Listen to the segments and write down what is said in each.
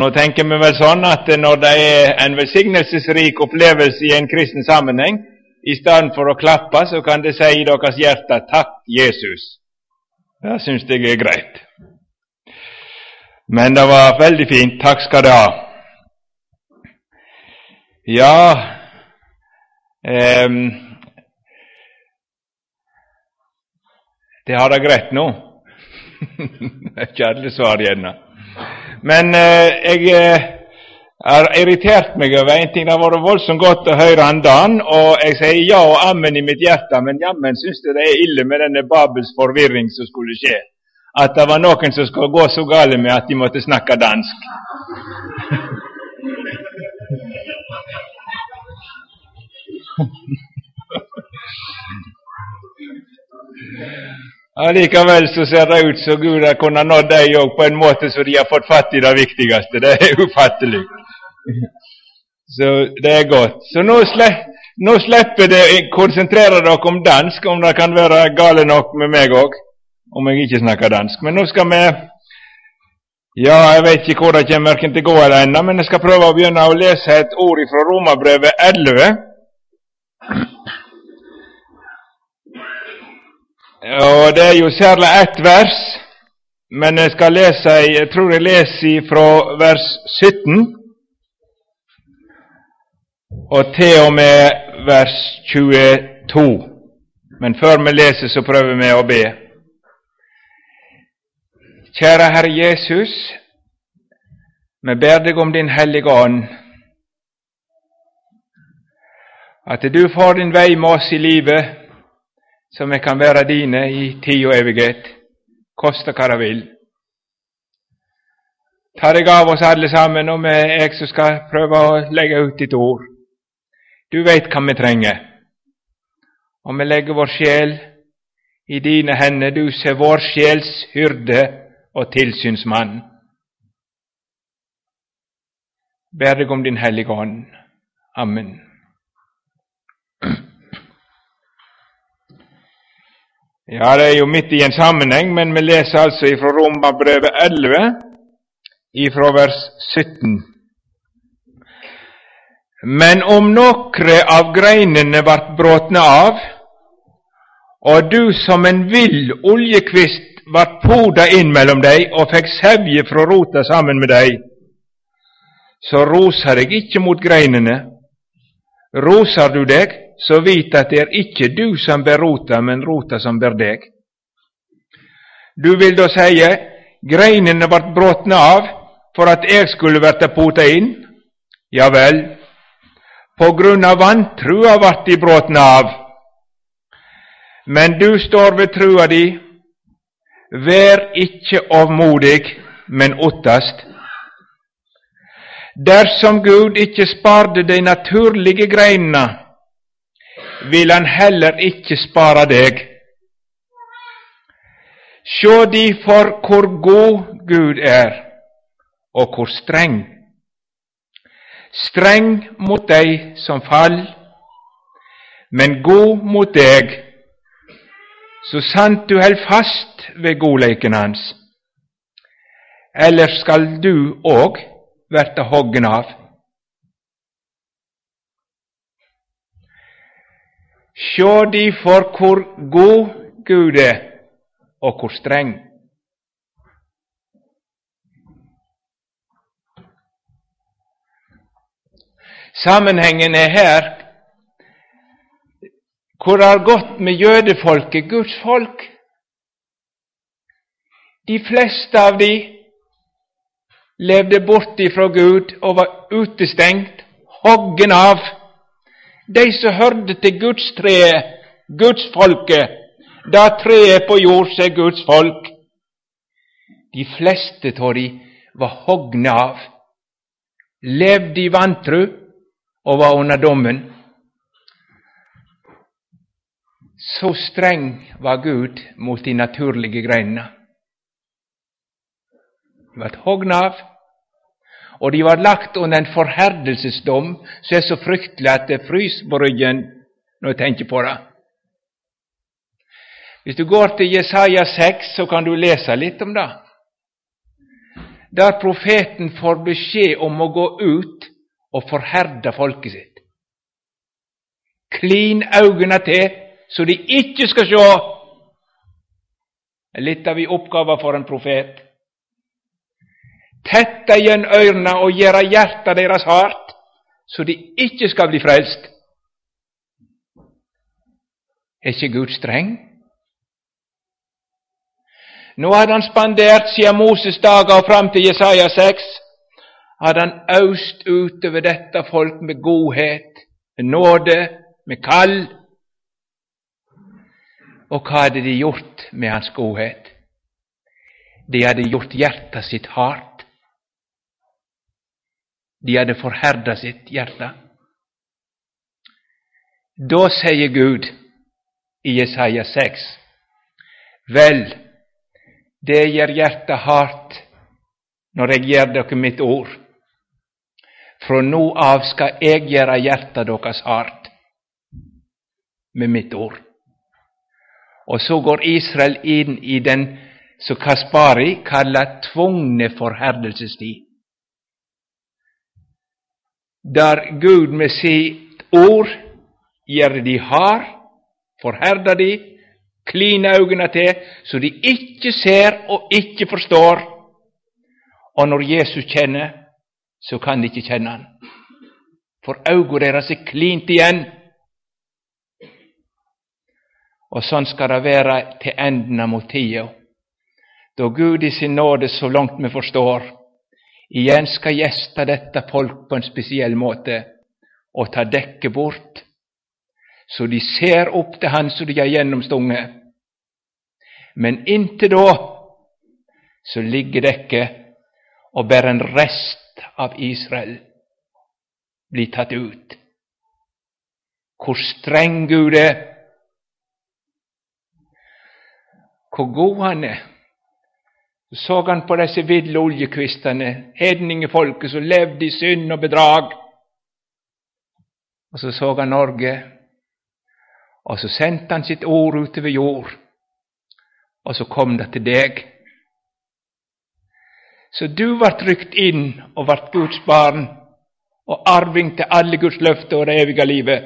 Nå tänker man väl sånn at eh, når det er en velsignelsesrik opplevelse i en kristen sammenheng, i stedet for å klappe, så kan det si i deres hjerte 'Takk, Jesus'. Det syns jeg er greit. Men det var veldig fint. Takk skal du ha. Ja eh, Det har det greit nå. det er ikke alle svar, gjerne. Men eh, jeg eh, har irritert meg over en ting. Det har vært voldsomt godt å høre andan, og jeg sier ja og ammen i mitt hjerte, men jammen syns jeg det er ille med denne Babels forvirring som skulle skje. At det var noen som skulle gå så gale med at de måtte snakke dansk. Allikevel så ser det ut som Gud har kunnet nå dig òg på en måte så de har fått fatt i det viktigste. Det er ufattelig. Så det er godt. Så nå, slipp, nå slipper det konsentrere dere om dansk, om det kan være gale nok med meg òg, om jeg ikke snakker dansk. Men nå skal vi Ja, jeg vet ikke hvor det kommer verken til å gå eller ennå, men jeg skal prøve å begynne å lese et ord fra Romerbrevet 11. Och Det är ju särskilt ett vers, men jag ska läsa, jag tror jag läser från vers 17 och till och med vers 22. Men för vi läser, så prövar vi att be. Kära Herre Jesus, vi ber dig om Din heliga Ande. Att du får din väg med oss i livet som jag kan bära dina i tio evighet, kosta hva det. Ta deg av oss allesammans, om jag vi ska pröva att lägga ut ditt ord. Du vet kan vi tränga. Om vi lägger vår själ i dina händer, du ser vår själs hyrde och tillsynsman. Ber dig om Din heliga ande. Amen. Ja, det är ju mitt i en sammanhang, men vi läser alltså ifrån Romarbrevet 11, ifrån vers 17. Men om några av greinene vart bråtna av, och du som en vill oljekvist vart poda in mellom dig och fick sevje från rota samman med dig, så rosar jag inte mot greinene. Rosar du deg, så vit at det er ikke du som ber rota, men rota som ber deg. Du vil da seie, greinene vart brotne av for at eg skulle verta pota inn? Ja vel, på grunn av vantrua vart de brotne av. Men du står ved trua di, vær ikkje avmodig, men ottast. Dersom Gud icke sparte de naturlige greinene, vil han heller ikke spare deg. Sjå för hvor god Gud er, og hvor streng. Streng mot dei som fall, men god mot deg, så sant du held fast ved godleiken hans. Ellers skal du òg verta hoggen av. Sjå for hvor god Gud er, og hvor streng. Sammenhengen er her hvor det har gått med jødefolket, Guds folk. De fleste av de levde bort ifrån Gud och var utestängt, hoggen av de som hörde till Guds träd, Guds folke, där träet på jord är Guds folk. De flesta av de var hoggna av, levde i vantru och var under domen. Så sträng var Gud mot de naturliga grenarna. De ble hogna av, och de var lagt under en forherdelsesdom som är så fryktelig att det fryser på ryggen när jag tänker på det. Hvis du går till Jesaja 6, så kan du läsa lite om det. Där profeten får beskjed om att gå ut och förhärda folket sitt. Klin ögonen till, så de inte ska se! Det är Litt av en oppgave for en profet. Tätta igen öronen och göra hjärta deras hart, så de icke ska bli frälst. Är inte Gud sträng? Nu hade han spenderat sina Moses dagar och fram till Jesaja 6 hade han åst ut över detta folk med godhet, med nåde, med kall. Och vad hade de gjort med hans godhet? De hade gjort hjärtat sitt hart. De hade förhärdat sitt hjärta. Då säger Gud i Jesaja 6, väl, det ger hjärta hart når jag ger dock mitt ord. från nu av ska jag göra hjärta deres hardt med mitt ord. Och så går Israel in i den som Kaspari kallar, tvungne förhärdelsestid där Gud med sitt ord ger de har, förhärdar de, klina ögonen till, så de icke ser och icke förstår. Och när Jesus känner så kan de icke känna han. för ögonen deres er klint igen. Och sånn ska det vara till änden av mot Då Gud i sin nåde, så långt vi förstår Igen ska gästa detta folk på en speciell måte och ta däcket bort, så de ser upp till Han som de är gjennomstunget. Men inte då så ligger däcket och bär en rest av Israel blir tatt ut. Hur sträng Gud är, hur god Han är. Så såg han på dessa ville oljekvistarna, hedningefolket som levde i synd och bedrag. Och så såg han Norge, Och så sände han sitt ord ut över jord, Och så kom det till dig. Så du vart tryckt in och vart Guds barn och arving till alla Guds löfte och det eviga livet.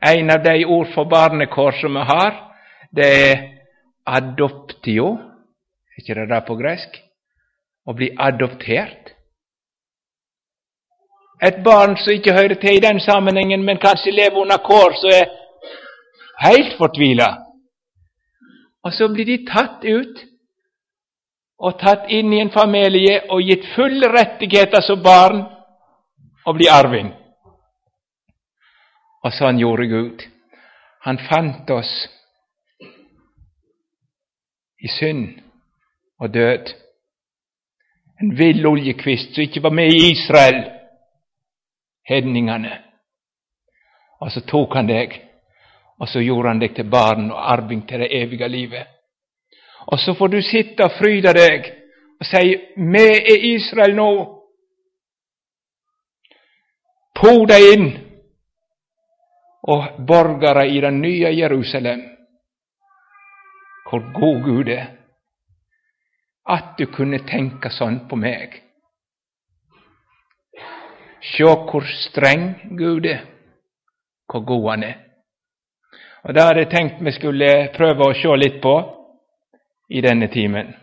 En av de ord för barnekår som jag har, det är adoptio. Er det där på gresk? Å bli adoptert. Ett barn som inte hörde till i den sammanhangen, men kanske lever under kår så är helt fortvila. Och så blir de tatt ut och tatt in i en familj och gett full rättigheter som barn och bli arving. Och sånn gjorde Gud. Han fant oss i synd och död. En vild oljekvist som inte var med i Israel, Hedningarna. Och så tog han dig och så gjorde han dig till barn och arving till det eviga livet. Och så får du sitta och fryda dig och säga med i Israel nu! På dig in! Och borgare i det nya Jerusalem. Hvor god Gud er. At du kunne tenke sånn på meg. Sjå hvor streng Gud er, hvor god Han er. Og Det hadde jeg tenkt vi skulle prøve å se litt på i denne timen.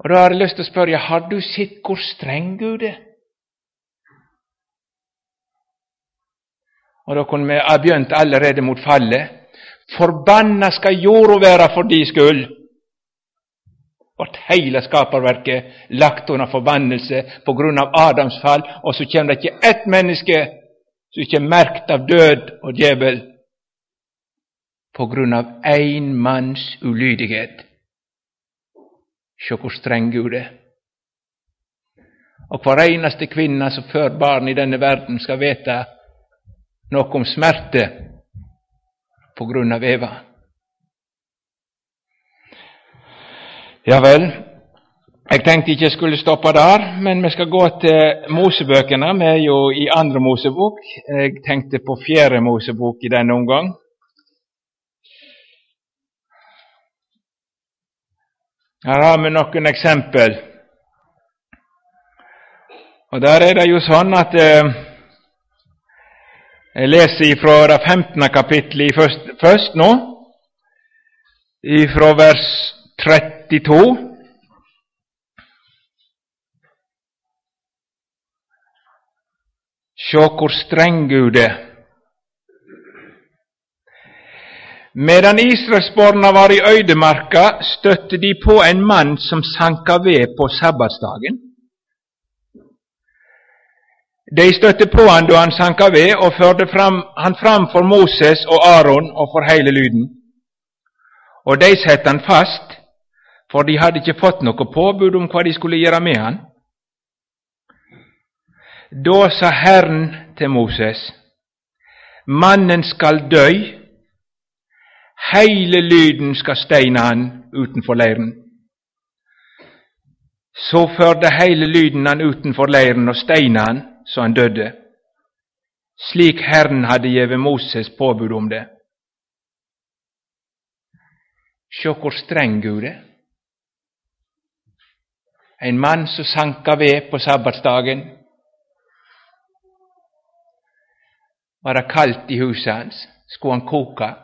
Og Da har jeg lyst til å spørre har du sett hvor streng Gud er? Og Da kunne vi ha begynt allerede mot fallet. Forbanna ska jord vara för din skull. Vårt hela skaparverket lagt under förbannelse på grund av Adams fall, och så kommer det ikke ett människa som inte är märkt av död och djävul. på grund av en mans olydighet, Se Och streng Gud er. Og hver som för barn i denna världen ska veta något om smärta på grund av Eva. Javäl, jag tänkte att jag skulle stoppa där, men vi ska gå till Moseböckerna, Vi är ju i Andra Mosebok. Jag tänkte på Fjärde Mosebok i denna omgång. Här har vi några exempel. Och där är det ju så att eh, Jeg leser ifrån det 15. kapittelet først, først nå, fra vers 32. Sjå hvor streng Gud er. Medan israelsborna var i øydemarka, støtte de på en mann som sanka ved på sabbatsdagen. De stötte på han då han sankade ved, och förde fram, han framför Moses och Aron och för hela lyden. Och de satte han fast, för de hade inte fått något påbud om vad de skulle göra med han. Då sa Herren till Moses, mannen skall dö, hela lyden ska stena han utanför leiren. Så förde hela lyden han utanför leiren och stenade han, så han døde, slik Herren hadde gjeve Moses påbud om det. Sjå hvor streng Gud er. En mann som sanka ved på sabbatsdagen. Var det kaldt i huset hans, skulle han koka?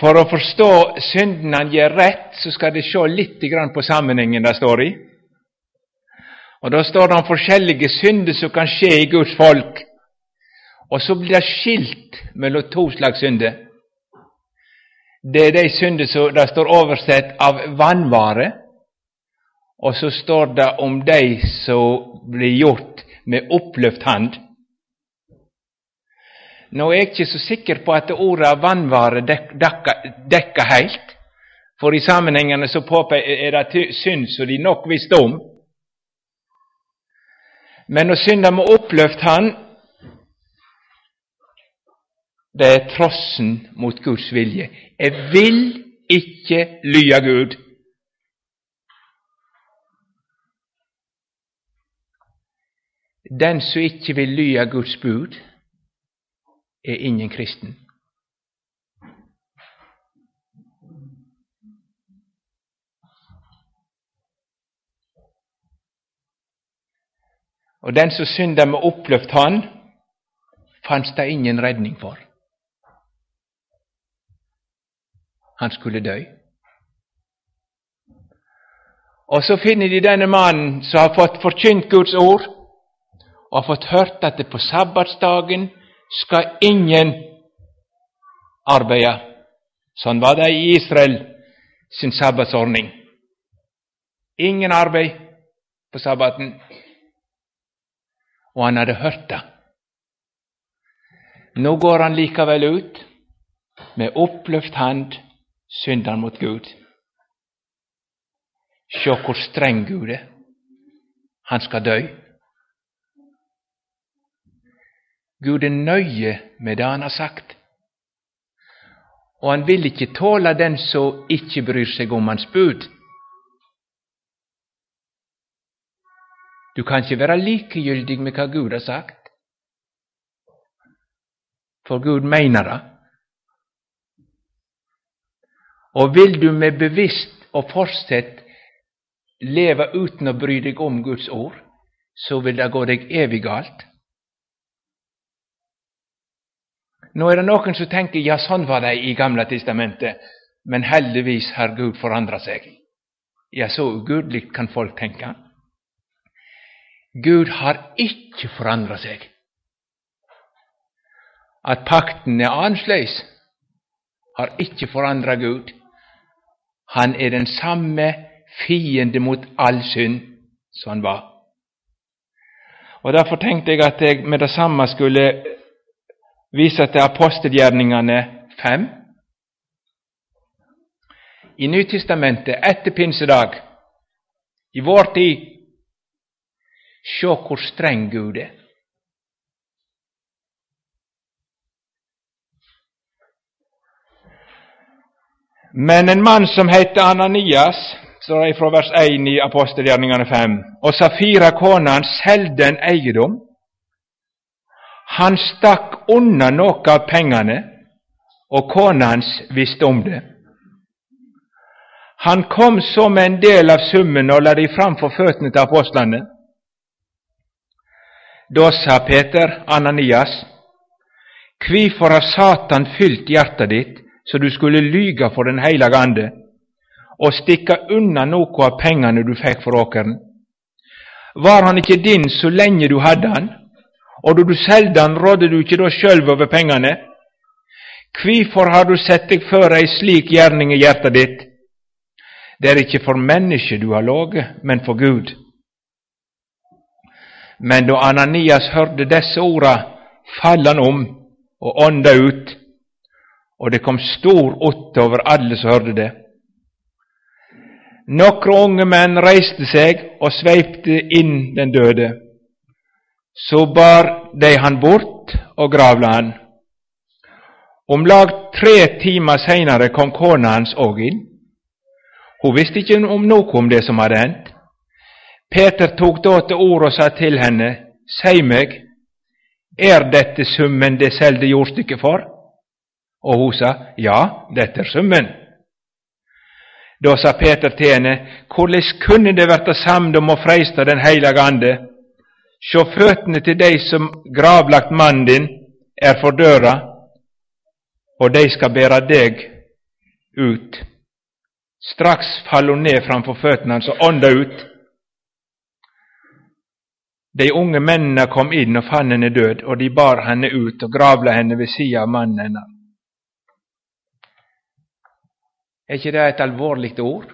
For å forstå synden han gjør rett, så skal de se litt på sammenhengen det står i. Og Da står det om forskjellige synder som kan skje i Guds folk. Og så blir det skilt mellom to slags synder. Det er de synder som det står oversett av vanvare, og så står det om de som blir gjort med oppløft hand. Nå er jeg ikke så sikker på at ordet vannvare dekker helt, for i sammenhengene så er det synd som de nok visste om. Men når synda må oppløfte han, det er trossen mot Guds vilje. Jeg vil ikke lye Gud. Den som ikke vil lye Guds bud, är ingen kristen. Og den som synder med oppløft hand fantes det ingen redning for. Han skulle dø. Og så finner de denne mannen som har fått forkynt Guds ord, og har fått hørt at det på sabbatsdagen Ska ingen arbeta? Så var det i Israel sin sabbatsordning. Ingen arbete på sabbaten. Och han hade hört det. Nu går han likevel ut med upplyft hand, synder mot Gud. Sjå hvor sträng Gud. Han ska dö. Gud är nöje med det han har sagt. och han vill inte tåla den som inte bryr sig om hans bud. Du kan inte vara likegyldig med vad Gud har sagt, för Gud menar det. Och vill du med bevisst och fortsätt leva utan att bry dig om Guds ord, så vill det gå dig evigt galt. Nå er det noen som tenker ja, sånn var det i Gamla testamentet, men heldigvis har Gud forandra seg. Ja, så ugudelig kan folk tenke. Gud har ikke forandra seg. At pakten er annerledes, har ikke forandra Gud. Han er den samme fiende mot all synd som han var. Og Derfor tenkte jeg at jeg med det samme skulle viser til apostelgjerningene 5. I Nytestamentet etter pinsedag, i vår tid, se hvor streng Gud er. Men en mann som heter Ananias, står det fra vers 1 i apostelgjerningene 5, og Safira kona hans solgte en eiendom han stakk unna noe av pengene og kona hans visste om det. Han kom så med en del av summen og la de fram for føttene til apostlene. Da sa Peter, Ananias, Kvifor har Satan fylt hjertet ditt så du skulle lyge for Den hellige ande og stikke unna noe av pengene du fikk for åkeren? Var han ikke din så lenge du hadde han, og da du solgte han, rådde du ikke da sjølv over pengene? Kvifor har du sett deg for ei slik gjerning i hjertet ditt? Det er ikke for mennesket du har ligget, men for Gud. Men da Ananias hørte disse orda, falt han om og ånda ut, og det kom stor åtte over alle som hørte det. Nokre unge menn reiste seg og sveipte inn den døde. Så bar de han bort och gravlade han. Omlag tre timmar senare kom konan hans òg inn. Visste inte om något om det som hade hänt. Peter tog då till ord och sa till henne, säg mig, är detta summen det säljde jordstycket för? Och hon sa, Ja, detta är summen. Då sa Peter till henne, Korleis kunde det vara samdom om å Den heliga ande? Sjå føttene til dei som gravlagt mannen din er for døra, og dei skal bære deg ut. Straks fall hun ned framfor føttene hans alltså og ånda ut. De unge mennene kom inn og fant henne død, og de bar henne ut og gravla henne ved sida av mannen hennes. Er ikke det et alvorlig ord?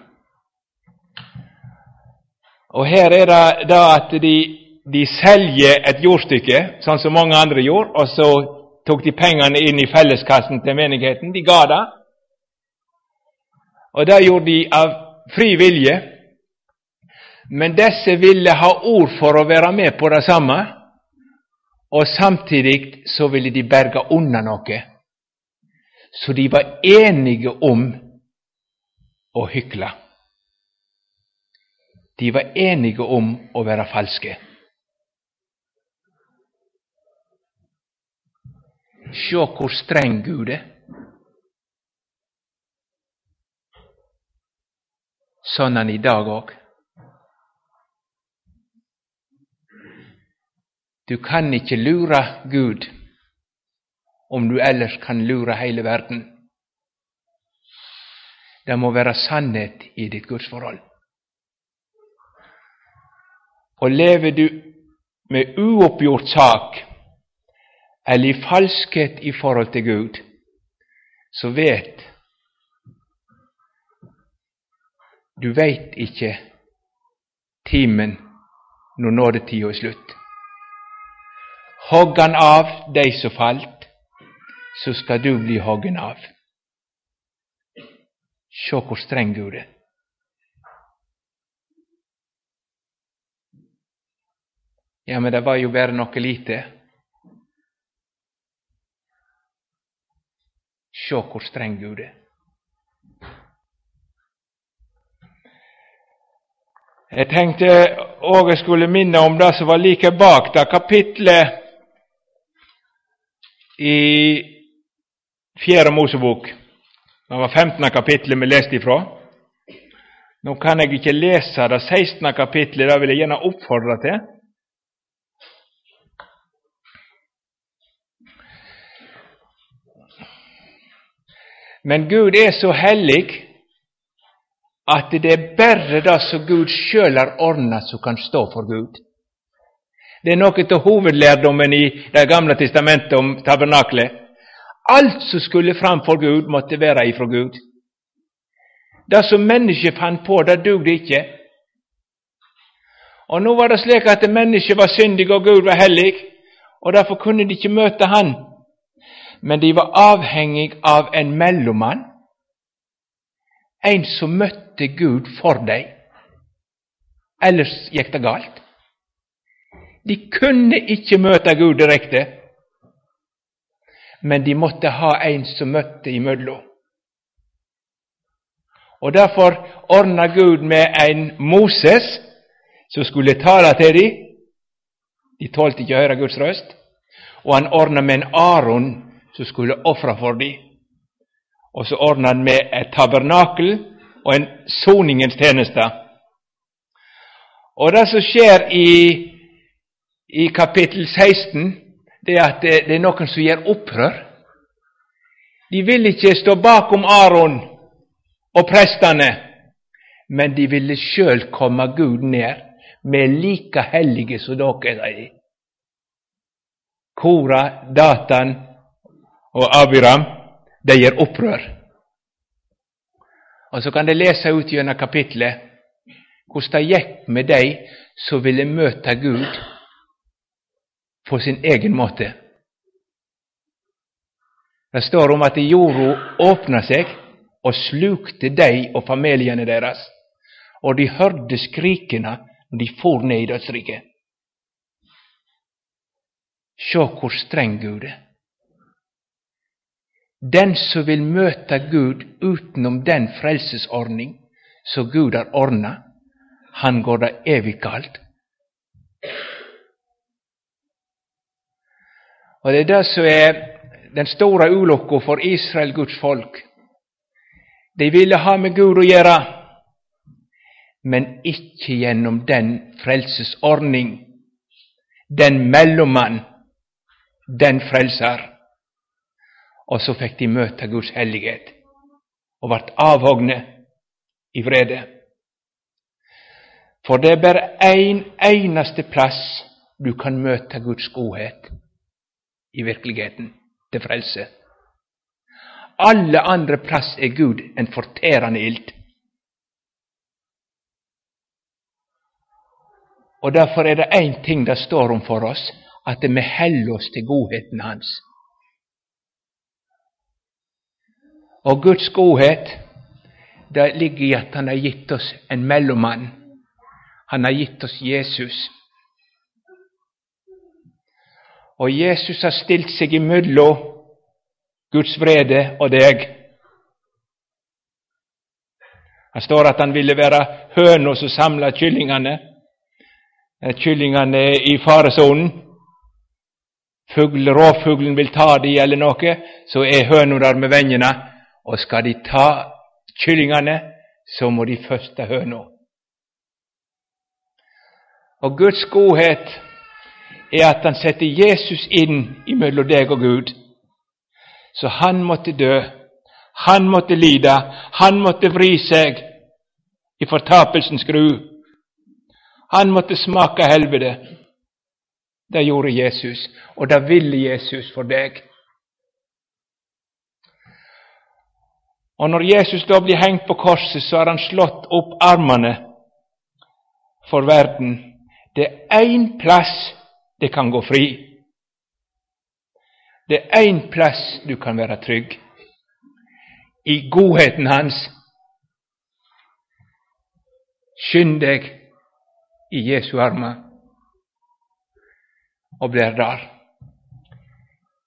Og her er det da at de, de selger et jordstykke, sånn som mange andre gjorde, og så tok de pengene inn i felleskassen til menigheten. De ga det. Og det gjorde de av fri vilje. Men disse ville ha ord for å være med på det samme, og samtidig så ville de berge unna noe. Så de var enige om å hykle. De var enige om å være falske. Sjå hvor streng Gud er. Sånn han i dag òg. Du kan ikke lure Gud om du ellers kan lure hele verden. Det må være sannhet i ditt gudsforhold. Og lever du med uoppgjort sak eller i falskhet i forhold til Gud, så vet Du veit ikke timen når nådetida er slutt. Hogg han av dig som falt, så skal du bli hoggen av. Sjå hvor streng Gud er. Ja, men det var jo bare noe lite. Sjå hvor Jag tänkte òg jeg skulle minne om det som var like bak det kapitlet i Fjerde Mosebok. Det var 15. kapitlet vi leste ifra. Nå kan jeg ikke lese det 16. kapitlet det vil jeg gjerne oppfordre til. Men Gud er så hellig at det er bare det som Gud sjøl har ordna, som kan stå for Gud. Det er noe av hovedlærdommen i Det gamle testamentet om tabernaklet. Alt som skulle fram for Gud, måtte være ifra Gud. Det som mennesket fant på, det dugde ikke. Og nå var det slik at mennesket var syndig og Gud var hellig, og derfor kunne de ikke møte Han. Men de var avhängig av en melloman, en som mötte Gud för dig, Ellers gick det galt. De kunde inte möta Gud direkt, men de måtte ha en som møtte imellom. Och därför ordnade Gud med en Moses som skulle tala till dem. De tålte inte att höra Guds röst, och han ordnade med en Aron som skulle offra for dem. og så ordnade han med et tabernakel og en soningens tjeneste. Og det som skjer i, i kapittel 16, det er at det, det er noen som gjør opprør. De vil ikke stå bakom Aron og prestene, men de ville sjøl komme Gud ned med like hellige som dere er. Kora, Datan och Abiram, de ger upprör. Och så kan de läsa ut gjennom kapitlet hvordan det gikk med dig som ville möta Gud på sin egen måte. Det står om att Joro öppnade sig och slukte dig och familjen deras. Och de hörde skrikena när de for ner i dödsriket. Sjå hur sträng Gud är. Den som vill möta Gud utenom den frälsesordning som Gud har ordnat, han går där evigt kallt. Och Det är det som den stora olyckan för Israel, Guds folk. De ville ha med Gud att göra, men icke genom den frälsesordning, den mellommann, den frälsar och så fick de möta Guds hellighet och vart avhogne i vrede. För det är bara en enaste plats du kan möta Guds godhet i verkligheten till frälse. Alla andra platser är Gud en förtärande eld. Och därför är det en ting det står om för oss, att det med oss till godheten Hans. Och Guds godhet det ligger i att Han har gett oss en melloman. Han har gett oss Jesus. Och Jesus har ställt sig i imellom Guds vrede och dig. Det står att han ville vara hönor som samla kyllingarna, kyllingarna kyllingene er i faresonen. Rovfuglen vill ta dig eller något, så är hönorna med vännerna. Och ska de ta kyllingarna så må de först ta høna. Och Guds godhet är att han sätter Jesus in i dig och Gud. Så han måtte dö, han måtte lida, han måtte vri sig i förtapelsens gru. Han måtte smaka helvete. Det gjorde Jesus, och det ville Jesus för dig. Og når Jesus da blir hengt på korset, så har han slått opp armene for verden. Det er én plass det kan gå fri. Det er én plass du kan være trygg. I godheten hans. Skynd deg i Jesu armer og blir der.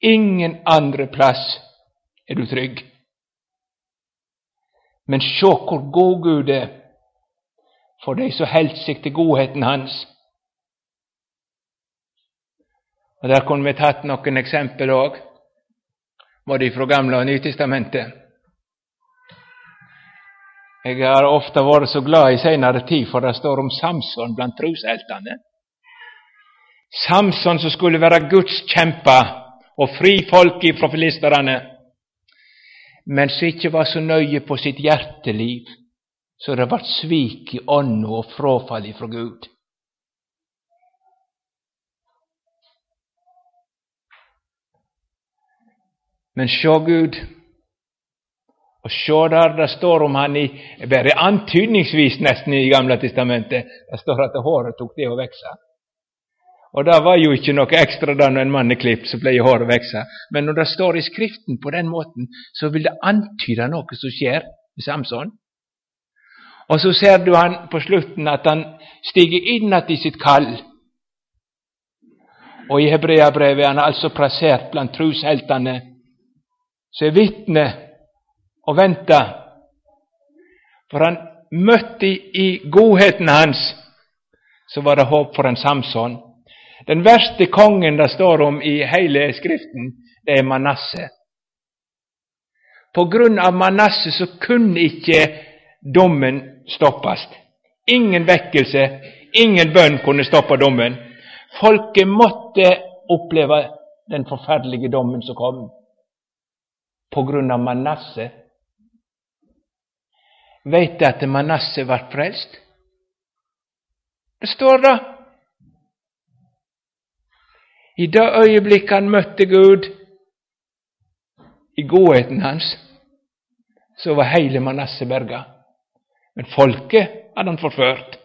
Ingen andre plass er du trygg. Men sjå och god Gud er for de som held godheten hans. Och där kunde vi tatt några exempel också, både från Gamla och Nytestamentet. Jag har ofta varit så glad i senare tid, för det står om Samson bland trosältarna. Samson som skulle vara Guds kämpa och fri folk ifrån filisterna men som ikke var så nöje på sitt hjärteliv, så det vart svik i ånda och fråfall ifrån Gud. Men sjå Gud, och sjå där, det står om han i bare antydningsvis nästan i Gamla testamentet. Det står att håret tog det att växa. Och det var ju inte något extra där när en man är klippt så pleier håret växa. Men när det står i Skriften på den måten, så vill det antyda något som sker med Samson. Och så ser du han på slutten att han stiger inåt i sitt kall. Och i Hebreabrevet är han alltså placerad bland trushältarna, som är vittne och vänta. För han mötte i godheten hans, så var det hopp för en Samson. Den verste kongen det står om i hele Skriften, det er Manasseh. På grunn av Manasseh så kunne ikke dommen stoppes. Ingen vekkelse, ingen bønn kunne stoppe dommen. Folket måtte oppleve den forferdelige dommen som kom på grunn av Manasseh. Veit du at Manasseh ble frelst? Det står da. I det ögonblick han mötte Gud, i godheten hans, så var hela Manasse berga. Men folket hade han förfört.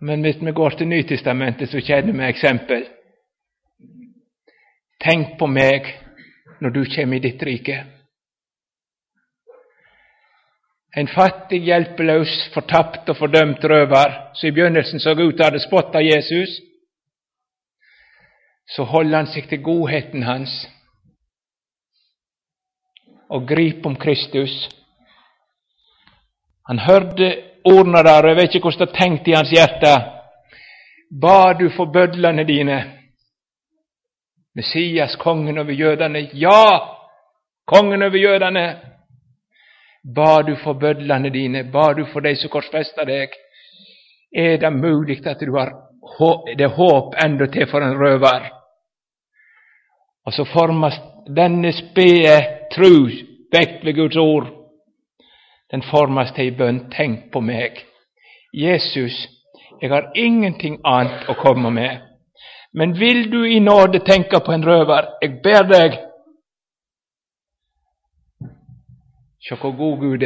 Men om vi går till Nytestamentet, så känner vi exempel. Tänk på mig när du kommer i ditt rike. En fattig, hjälplös, förtappt och fördömd rövar, som i begynnelsen såg ut att spotta Jesus, så håller han sig till godheten hans. Och griper om Kristus. Han hörde orden där, och jag vet inte hur det tänkt i hans hjärta. Bad du för bödlarna dina, Messias, kungen över judarna, Ja, kungen över judarna, bad du för bödlarna dina, bad du for dig som korsfästa dig, är det möjligt att du har det hopp ändå till för en rövar. Och så formas denne spee tro, väckt vid Guds ord. Den formas till bön Tänk på mig. Jesus, jag har ingenting annat att komma med. Men vill du i nåde tänka på en rövare, jag ber dig Se och god Gud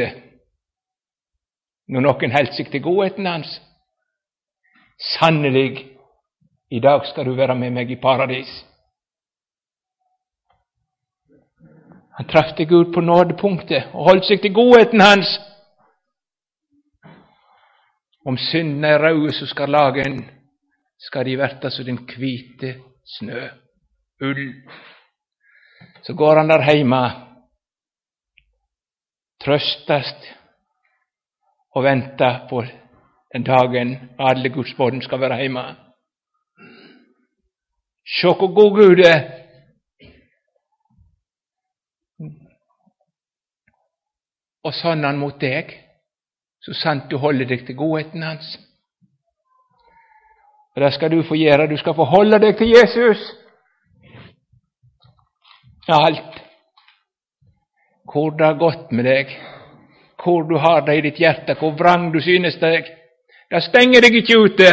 nu når noen holder til godheten hans. Sannelig, i dag skal du være med meg i paradis. Han traff Gud på nådepunktet og holdt seg til godheten hans. Om synden er røde som skarlagen, skal de verta som den hvite snø, ull. Så går han der hemma trøstast och vänta på den dagen alle Guds barn ska vara hemma. Tjock och god Gud och sannan mot dig, så sant du håller dig till godheten hans. Och Det ska du få göra, Du ska få hålla dig till Jesus. Allt hvor det har gått med deg, hvor du har det i ditt hjerte, hvor vrang du synes deg. Det stenger deg ikke ute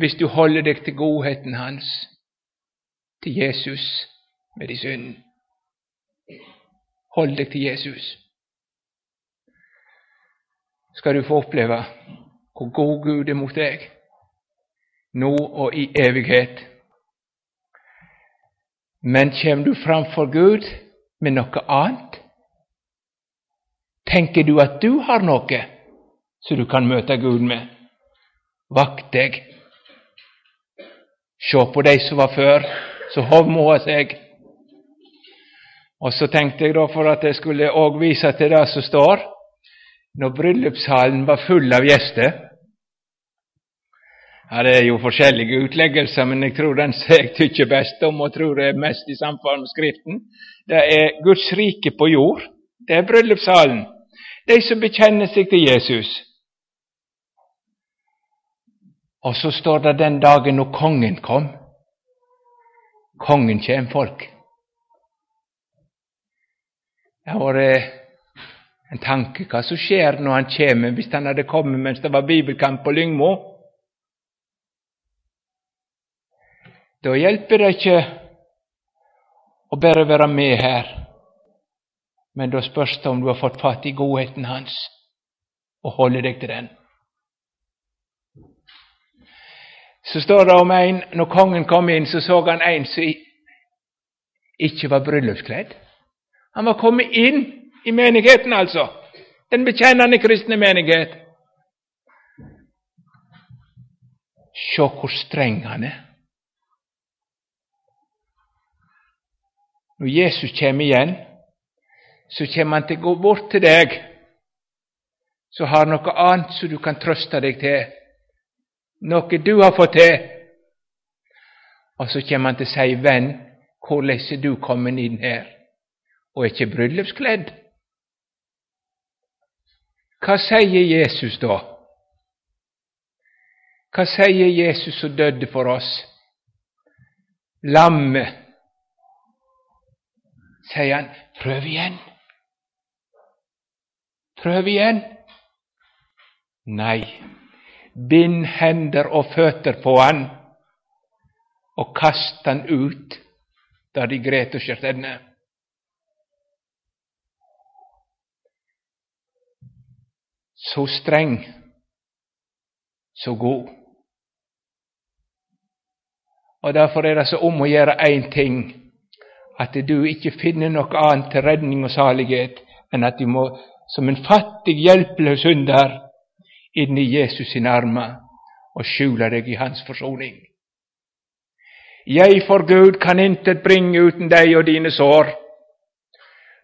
hvis du holder deg til godheten hans, til Jesus med din synd. Hold deg til Jesus. Skal du få oppleve hvor god Gud er mot deg, nå og i evighet. Men kjem du framfor Gud med något annat? Tänker du att du har något som du kan möta Gud med? Vakt dig. Se på dig som var för, så hovmoa sig. Och så tänkte jag då för att jag skulle också visa till det som står, när bröllopshallen var full av gäster, ja, Det er jo forskjellige utleggelser, men jeg tror den som jeg tykker best om, og tror er mest i samfunn med Skriften, det er Guds rike på jord. Det er bryllupssalen. De som bekjenner seg til Jesus. Og så står det den dagen når kongen kom. Kongen kjem, folk. Det har vært eh, en tanke hva som skjer når han kommer, hvis han hadde kommet mens det var bibelkamp på Lyngmo. Da hjelper det ikke å bare være med her, men da spørs det om du har fått fatt i godheten hans og holder deg til den. Så står det om en når kongen kom inn, så så han en som ikke var bryllupskledd. Han var kommet inn i menigheten, altså. Den bekjennende kristne menighet. Se hvor streng han er. Når Jesus kommer igjen, så kommer han til å gå bort til deg så har noe annet som du kan trøste deg til, noe du har fått til. Og så kommer han til å si, 'Venn, Hvordan er du kommet inn her og er ikke bryllupskledd? Hva sier Jesus da? Hva sier Jesus som døde for oss? Lammet, Säger han. pröv igen. Pröv igen. Nej, bind händer och fötter på han och kasta han ut där de grät och sköt ende. Så sträng, så god. Och därför är det så om att göra en ting, at du ikke finner noe annet til redning og salighet enn at du må, som en fattig, hjelpeløs synder, inn i Jesus sine armer og skjule deg i Hans forsoning. Jeg for Gud kan intet bringe uten deg og dine sår.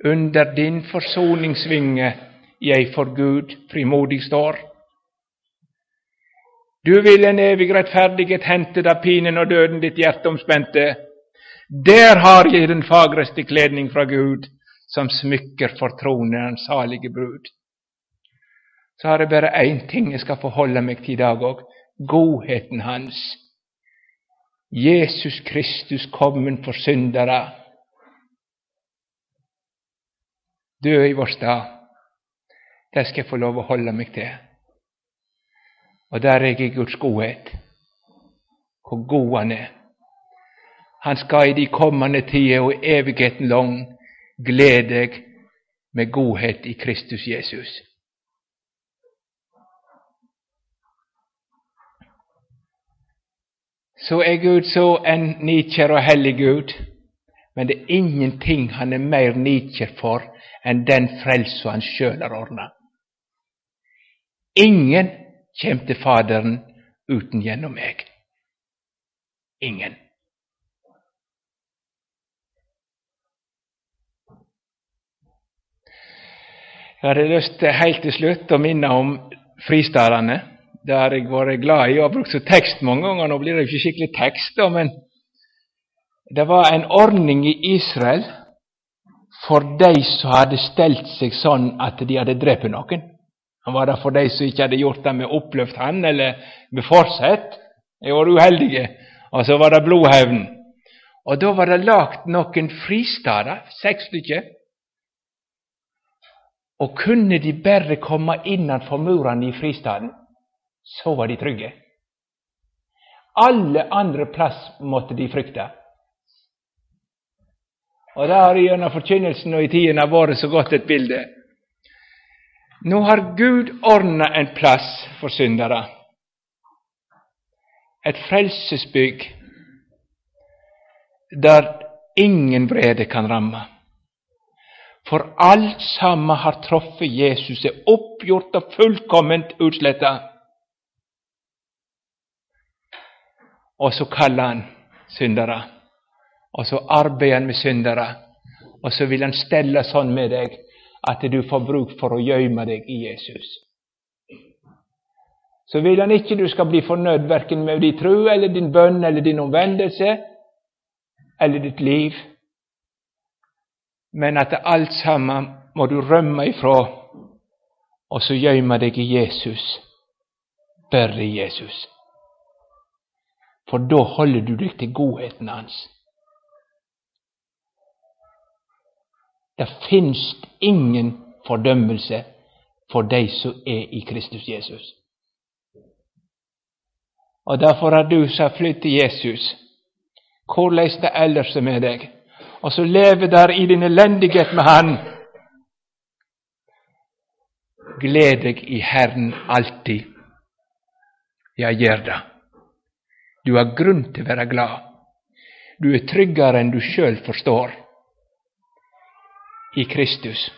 Under din forsoningsvinge jeg for Gud frimodig står. Du vil en evig rettferdighet hente da pinen og døden ditt hjerte omspente. Där har jag den fagraste klädning från Gud, som smycker för tronen salige brud. Så har jag bara en ting jag ska förhålla mig till idag, och godheten hans. Jesus Kristus kommen för syndare. Dö i vår stad. Det ska jag få lov att hålla mig till. Och där är i Guds godhet, Hur god Han är. Han skal i de kommande tider og evigheten lang glede deg med godhet i Kristus Jesus. Så er Gud så en nikjer og hellig Gud, men det er ingenting han er mer nikjer for enn den frelsa han sjøl har ordna. Ingen kjem til Faderen uten gjennom meg. Ingen. Jeg hadde lyst til eh, helt til slutt å minne om fristadene. Det har jeg vært glad i og har brukt text tekst mange ganger. Nå blir det ikke skikkelig tekst, då men det var en ordning i Israel for de som hadde stelt seg sånn at de hadde drept noen. Han var det for de som ikke hadde gjort det med oppløft hand eller med forsett. De var uheldige. Og så var det blodhevn. Og da var det lagt noen fristader, seks stykker. Og kunne de bare komme innenfor murene i fristaden, så var de trygge. Alle andre plass måtte de frykte. Og det har gjennom forkynnelsen og i tiderna vært så godt et bilde. Nå har Gud ordna en plass for syndere, et frelsesbygg der ingen vrede kan ramme. For alt sammen har truffet Jesus, er oppgjort og fullkomment utsletta. Og så kaller han syndere, og så arbeider han med syndere, og så vil han stelle sånn med deg at du får bruk for å gjøyme deg i Jesus. Så vil han ikke du skal bli fornøyd verken med din tro eller din bønn eller din omvendelse eller ditt liv, men att allt samma må du römma ifrån och så gömma dig i Jesus, Börja i Jesus. För då håller du dig till godheten hans. Det finns ingen fördömelse för dig som är i Kristus Jesus. Och därför har du sagt flytt till Jesus, hvordan det ellers med dig och så lever där i din eländighet med Han. Gläd dig i Herren alltid. jag ger det. Du har grund till att vara glad. Du är tryggare än du själv förstår i Kristus.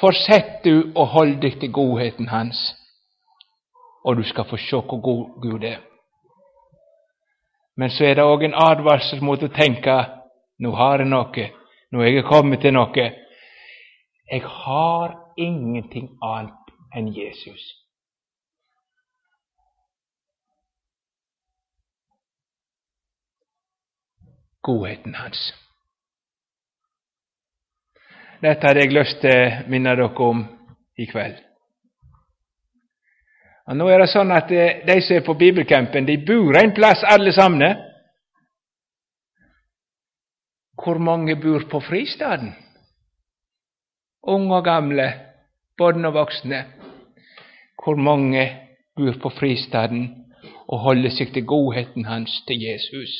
Fortsätt du och håll dig till godheten hans, och du ska få se hur god Gud är. Men så är det också en advarsel mot att tänka, nu har jag något, nu har jag kommit till något. Jag har ingenting annat än Jesus. godheten hans. Detta hade jag lust att å om ikväll. Og Nå er det sånn at eh, de som er på bibelcampen, de bor en plass alle sammen. Hvor mange bor på fristaden? Unge og gamle, barn og voksne. Hvor mange bor på fristaden og holder seg til godheten hans til Jesus?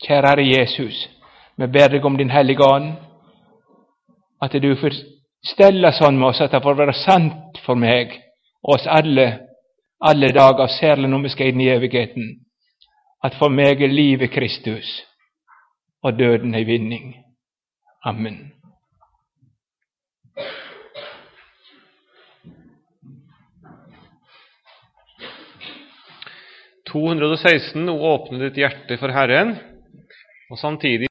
Kjære Herre Jesus, vi ber deg om Din Hellige Ånd, att du får stelle med oss att det får vara sant för mig och oss alla, alla dagar, särskilt om vi ska in i evigheten, att få mig er livet Kristus och döden i vinning. Amen. «216. Nå åpne ditt hjerte for Herren, og samtidig